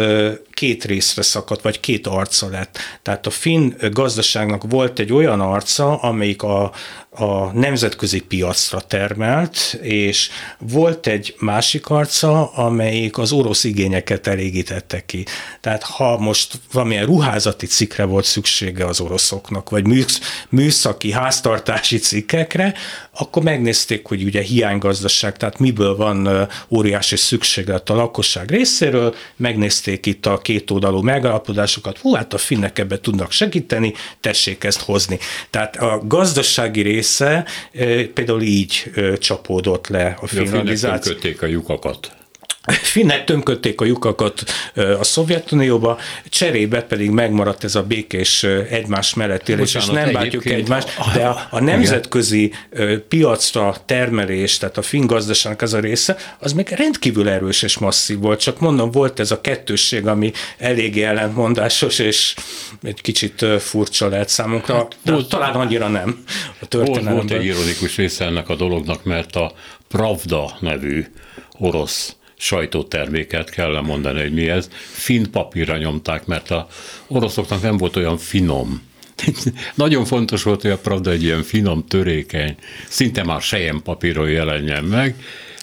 Speaker 3: két részre szakadt, vagy két arca lett. Tehát a finn gazdaságnak volt egy olyan arca, amelyik a, a nemzetközi piacra termelt, és volt egy másik arca, amelyik az orosz igényeket elégítette ki. Tehát ha most valamilyen ruházati cikkre volt szüksége az oroszoknak, vagy műszaki, háztartási cikkekre, akkor megnézték, hogy ugye hiánygazdaság, tehát miből van óriási szükséglet a lakosság részéről, megnézték itt a két oldalú megállapodásokat, hú, hát a finnek ebbe tudnak segíteni, tessék ezt hozni. Tehát a gazdasági része például így csapódott le a finalizáció.
Speaker 2: A a lyukakat.
Speaker 3: Finnek tömködték a lyukakat a Szovjetunióba, cserébe pedig megmaradt ez a békés egymás mellett élés, és nem bátjuk egymást, de a, a nemzetközi igen. piacra termelés, tehát a finn gazdaságnak ez a része, az még rendkívül erős és masszív volt, csak mondom, volt ez a kettősség, ami eléggé ellentmondásos, és egy kicsit furcsa lehet számunkra, hát, volt, talán annyira nem
Speaker 2: a történelemben. Volt, volt egy ironikus része ennek a dolognak, mert a Pravda nevű orosz sajtóterméket kell mondani, hogy mi ez. Finn papírra nyomták, mert a oroszoknak nem volt olyan finom [laughs] nagyon fontos volt, hogy a Pravda egy ilyen finom, törékeny, szinte már sejem papíron jelenjen meg,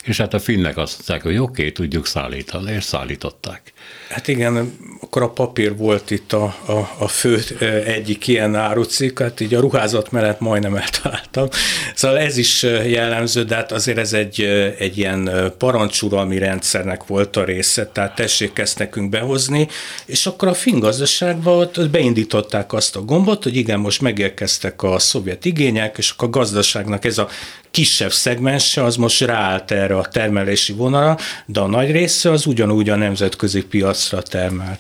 Speaker 2: és hát a finnek azt mondták, hogy oké, okay, tudjuk szállítani, és szállították.
Speaker 3: Hát igen, akkor a papír volt itt a, a, a fő egyik ilyen árucik, hát így a ruházat mellett majdnem eltaláltam. Szóval ez is jellemző, de hát azért ez egy, egy ilyen parancsuralmi rendszernek volt a része, tehát tessék ezt nekünk behozni, és akkor a finn gazdaságban ott beindították azt a gombot, hogy igen, most megérkeztek a szovjet igények, és akkor a gazdaságnak ez a kisebb szegmense az most ráállt erre a termelési vonalra, de a nagy része az ugyanúgy a nemzetközi piacra termelt.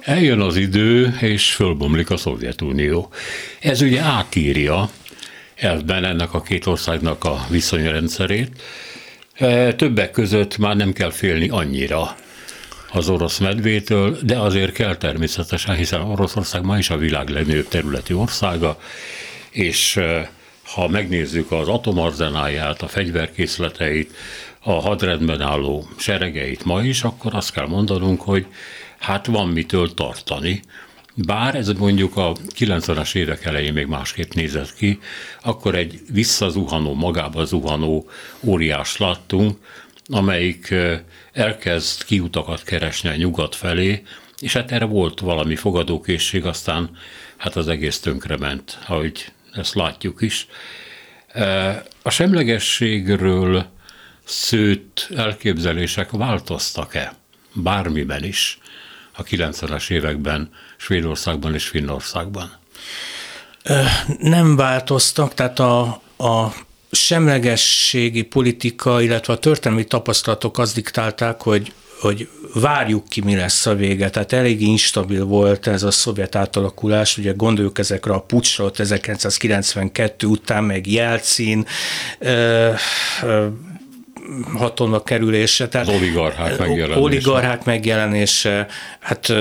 Speaker 2: Eljön az idő, és fölbomlik a Szovjetunió. Ez ugye átírja elvben ennek a két országnak a viszonyrendszerét. E, többek között már nem kell félni annyira az orosz medvétől, de azért kell természetesen, hiszen Oroszország ma is a világ legnagyobb területi országa, és e, ha megnézzük az atomarzenáját, a fegyverkészleteit, a hadrendben álló seregeit ma is, akkor azt kell mondanunk, hogy hát van mitől tartani. Bár ez mondjuk a 90-es évek elején még másképp nézett ki, akkor egy visszazuhanó, magába zuhanó óriás láttunk, amelyik elkezd kiutakat keresni a nyugat felé, és hát erre volt valami fogadókészség, aztán hát az egész tönkrement, ahogy ezt látjuk is. A semlegességről szőtt elképzelések változtak-e? Bármiben is a 90-es években Svédországban és Finnországban?
Speaker 3: Nem változtak, tehát a, a semlegességi politika, illetve a történelmi tapasztalatok azt diktálták, hogy hogy várjuk ki, mi lesz a vége. Tehát elég instabil volt ez a szovjet átalakulás, ugye gondoljuk ezekre a pucsra, 1992 után, meg Jelcin, hatalma kerülése.
Speaker 2: Tehát oligarchák megjelenése.
Speaker 3: Oligarchák megjelenése, hát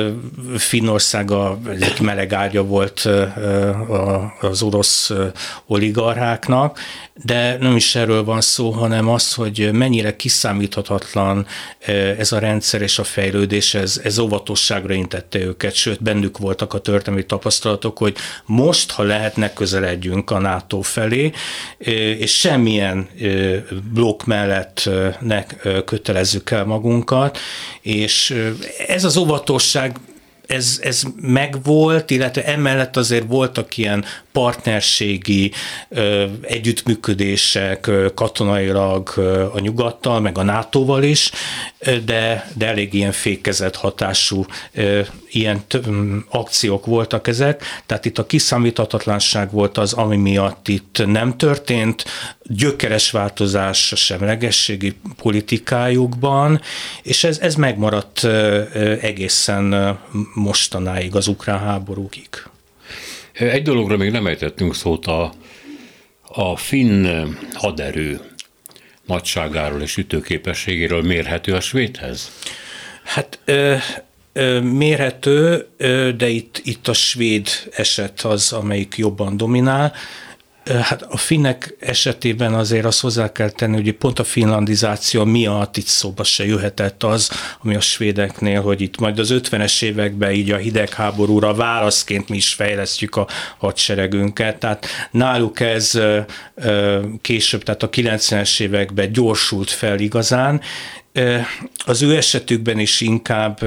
Speaker 3: Finnország a, egy meleg ágya volt az orosz oligarcháknak, de nem is erről van szó, hanem az, hogy mennyire kiszámíthatatlan ez a rendszer és a fejlődés, ez, ez óvatosságra intette őket, sőt bennük voltak a történelmi tapasztalatok, hogy most, ha lehetne, közeledjünk a NATO felé, és semmilyen blokk mellett ne kötelezzük el magunkat, és ez az óvatosság ez, ez megvolt, illetve emellett azért voltak ilyen partnerségi ö, együttműködések ö, katonailag ö, a nyugattal, meg a NATO-val is, de, de elég ilyen fékezett hatású ö, ilyen t- akciók voltak ezek, tehát itt a kiszámíthatatlanság volt az, ami miatt itt nem történt, gyökeres változás a semlegességi politikájukban, és ez, ez megmaradt egészen mostanáig, az ukrán háborúkig.
Speaker 2: Egy dologra még nem ejtettünk szót, a, a finn haderő nagyságáról és ütőképességéről mérhető a svédhez?
Speaker 3: Hát ö, ö, mérhető, ö, de itt, itt a svéd eset az, amelyik jobban dominál. Hát a finnek esetében azért azt hozzá kell tenni, hogy pont a finlandizáció miatt itt szóba se jöhetett az, ami a svédeknél, hogy itt majd az 50-es években így a hidegháborúra válaszként mi is fejlesztjük a hadseregünket. Tehát náluk ez később, tehát a 90-es években gyorsult fel igazán, az ő esetükben is inkább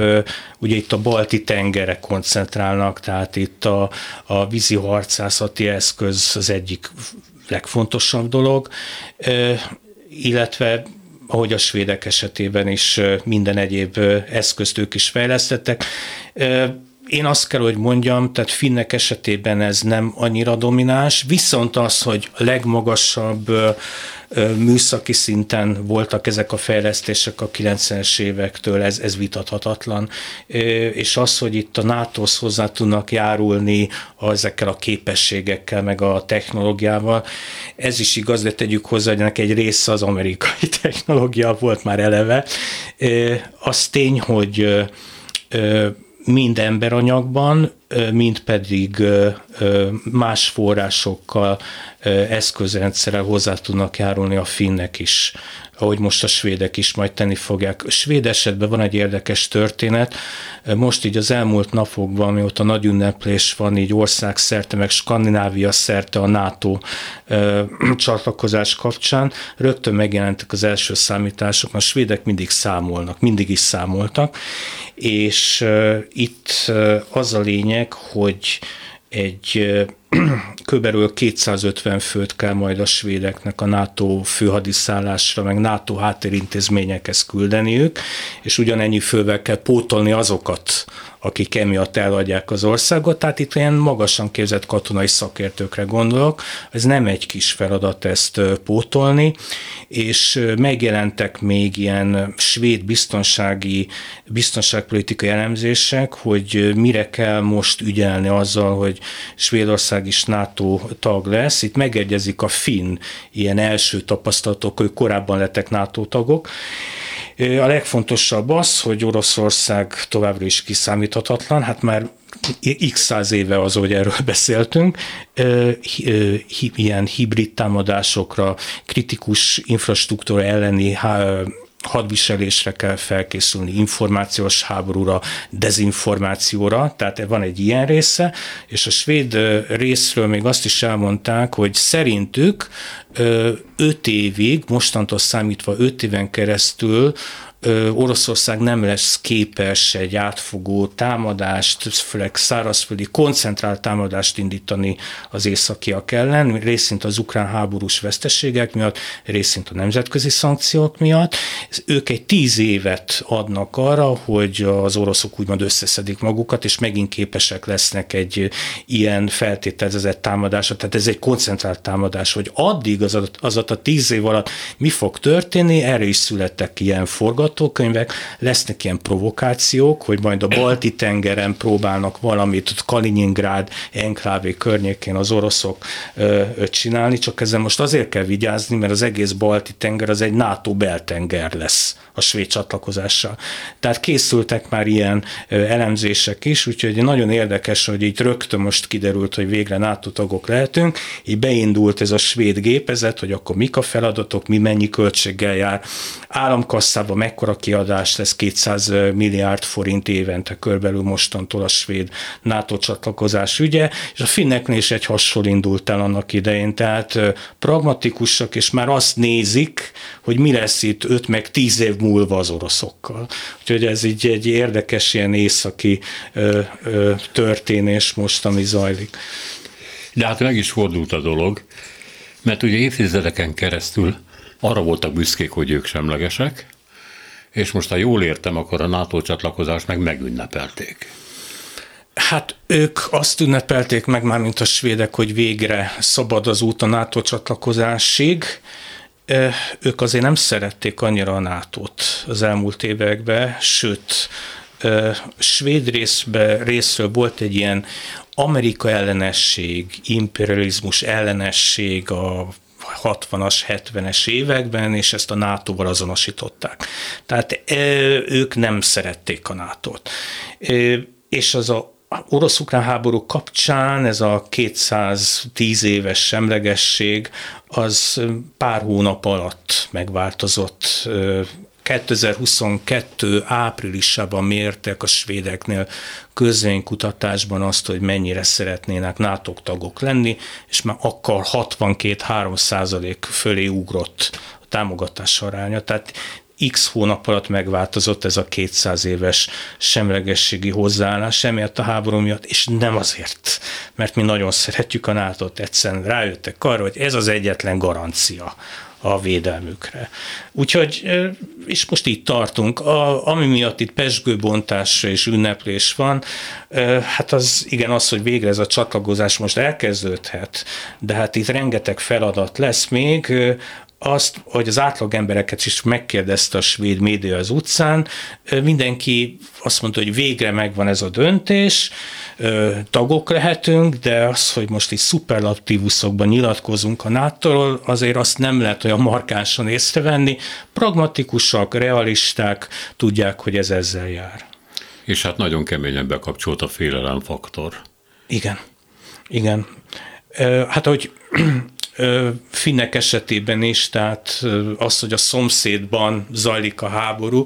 Speaker 3: ugye itt a balti tengere koncentrálnak, tehát itt a, a vízi harcászati eszköz az egyik legfontosabb dolog, illetve ahogy a svédek esetében is minden egyéb eszközt ők is fejlesztettek. Én azt kell, hogy mondjam, tehát finnek esetében ez nem annyira domináns, viszont az, hogy legmagasabb műszaki szinten voltak ezek a fejlesztések a 90-es évektől, ez, ez vitathatatlan, és az, hogy itt a nato hozzá tudnak járulni ezekkel a képességekkel, meg a technológiával, ez is igaz, de tegyük hozzá, hogy ennek egy része az amerikai [laughs] technológia volt már eleve. Az tény, hogy mind emberanyagban, mind pedig más forrásokkal, eszközrendszerrel hozzá tudnak járulni a finnek is ahogy most a svédek is majd tenni fogják. A svéd esetben van egy érdekes történet, most így az elmúlt napokban, mióta nagy ünneplés van így ország szerte, meg Skandinávia szerte a NATO ö, [clears throat] csatlakozás kapcsán, rögtön megjelentek az első számítások, a svédek mindig számolnak, mindig is számoltak, és ö, itt ö, az a lényeg, hogy egy [clears throat] körülbelül 250 főt kell majd a svédeknek a NATO főhadiszállásra, meg NATO háttérintézményekhez küldeniük, és ugyanennyi fővel kell pótolni azokat, akik emiatt eladják az országot, tehát itt olyan magasan képzett katonai szakértőkre gondolok, ez nem egy kis feladat ezt pótolni, és megjelentek még ilyen svéd biztonsági, biztonságpolitikai elemzések, hogy mire kell most ügyelni azzal, hogy Svédország is NATO tag lesz. Itt megegyezik a finn ilyen első tapasztalatok, hogy korábban lettek NATO tagok, a legfontosabb az, hogy Oroszország továbbra is kiszámíthatatlan, hát már x száz éve az, hogy erről [laughs] beszéltünk, ilyen hibrid támadásokra, kritikus infrastruktúra elleni hadviselésre kell felkészülni, információs háborúra, dezinformációra, tehát van egy ilyen része, és a svéd részről még azt is elmondták, hogy szerintük öt évig, mostantól számítva öt éven keresztül Oroszország nem lesz képes egy átfogó támadást, főleg szárazföldi koncentrált támadást indítani az északiak ellen, részint az ukrán háborús veszteségek miatt, részint a nemzetközi szankciók miatt. Ők egy tíz évet adnak arra, hogy az oroszok úgymond összeszedik magukat, és megint képesek lesznek egy ilyen feltételezett támadásra. Tehát ez egy koncentrált támadás, hogy addig az, az a tíz év alatt mi fog történni, erre is születtek ilyen forgatókönyvek, lesznek ilyen provokációk, hogy majd a balti tengeren próbálnak valamit, Kaliningrád enklávé környékén az oroszok ö, csinálni, csak ezzel most azért kell vigyázni, mert az egész balti tenger az egy NATO beltenger lesz a svéd csatlakozással. Tehát készültek már ilyen elemzések is, úgyhogy nagyon érdekes, hogy így rögtön most kiderült, hogy végre NATO tagok lehetünk, így beindult ez a svéd gépezet, hogy akkor mik a feladatok, mi mennyi költséggel jár, államkasszában mekkora kiadás lesz 200 milliárd forint évente körbelül mostantól a svéd NATO csatlakozás ügye, és a finneknél is egy hasonló indult el annak idején, tehát pragmatikusak, és már azt nézik, hogy mi lesz itt 5 meg 10 év múlva az oroszokkal. Úgyhogy ez így egy érdekes ilyen északi ö, ö, történés most, ami zajlik.
Speaker 2: De hát meg is fordult a dolog, mert ugye évtizedeken keresztül arra voltak büszkék, hogy ők semlegesek, és most, ha jól értem, akkor a NATO csatlakozást meg megünnepelték.
Speaker 3: Hát ők azt ünnepelték meg már, mint a svédek, hogy végre szabad az út a NATO csatlakozásig. Ők azért nem szerették annyira a nato az elmúlt években, sőt, svéd részbe, részről volt egy ilyen Amerika ellenesség, imperializmus ellenesség a 60-as, 70-es években, és ezt a NATO-val azonosították. Tehát ők nem szerették a NATO-t. És az a orosz-ukrán háború kapcsán ez a 210 éves semlegesség az pár hónap alatt megváltozott 2022 áprilisában mértek a svédeknél közvénykutatásban azt, hogy mennyire szeretnének NATO tagok lenni, és már akkor 62-3 százalék fölé ugrott a támogatás aránya. Tehát x hónap alatt megváltozott ez a 200 éves semlegességi hozzáállás, emiatt a háború miatt, és nem azért, mert mi nagyon szeretjük a nato egyszerűen rájöttek arra, hogy ez az egyetlen garancia a védelmükre. Úgyhogy, és most itt tartunk, a, ami miatt itt pesgőbontás és ünneplés van, hát az igen az, hogy végre ez a csatlakozás most elkezdődhet, de hát itt rengeteg feladat lesz még, azt, hogy az átlag embereket is megkérdezte a svéd média az utcán, mindenki azt mondta, hogy végre megvan ez a döntés, tagok lehetünk, de az, hogy most itt szuperlatívuszokban nyilatkozunk a nato azért azt nem lehet olyan markánsan észrevenni. Pragmatikusak, realisták, tudják, hogy ez ezzel jár.
Speaker 2: És hát nagyon keményen bekapcsolt a félelemfaktor.
Speaker 3: Igen, igen. Hát, hogy finnek esetében is, tehát az, hogy a szomszédban zajlik a háború,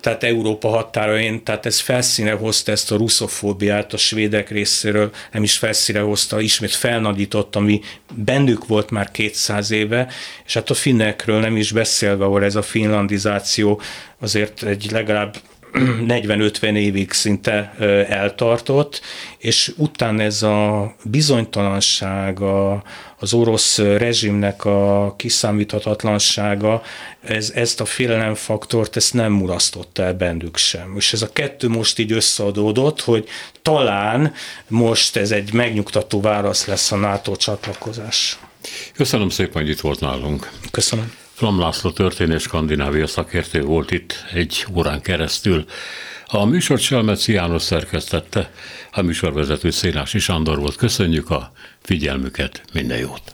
Speaker 3: tehát Európa határain, tehát ez felszíne hozta ezt a ruszofóbiát a svédek részéről, nem is felszíne hozta, ismét felnagyított, ami bennük volt már 200 éve, és hát a finnekről nem is beszélve, ahol ez a finlandizáció azért egy legalább 40-50 évig szinte eltartott, és utána ez a bizonytalanság, a, az orosz rezsimnek a kiszámíthatatlansága, ez, ezt a félelemfaktort, ezt nem mulasztotta el bennük sem. És ez a kettő most így összeadódott, hogy talán most ez egy megnyugtató válasz lesz a NATO csatlakozás.
Speaker 2: Köszönöm szépen, hogy itt volt nálunk.
Speaker 3: Köszönöm.
Speaker 2: Flam László történés Skandinávia szakértő volt itt egy órán keresztül. A műsort Selmeci János szerkesztette, a műsorvezető Szénási Sándor volt. Köszönjük a figyelmüket, minden jót!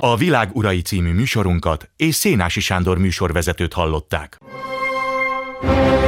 Speaker 1: A Világ Urai című műsorunkat és Szénási Sándor műsorvezetőt hallották. thank you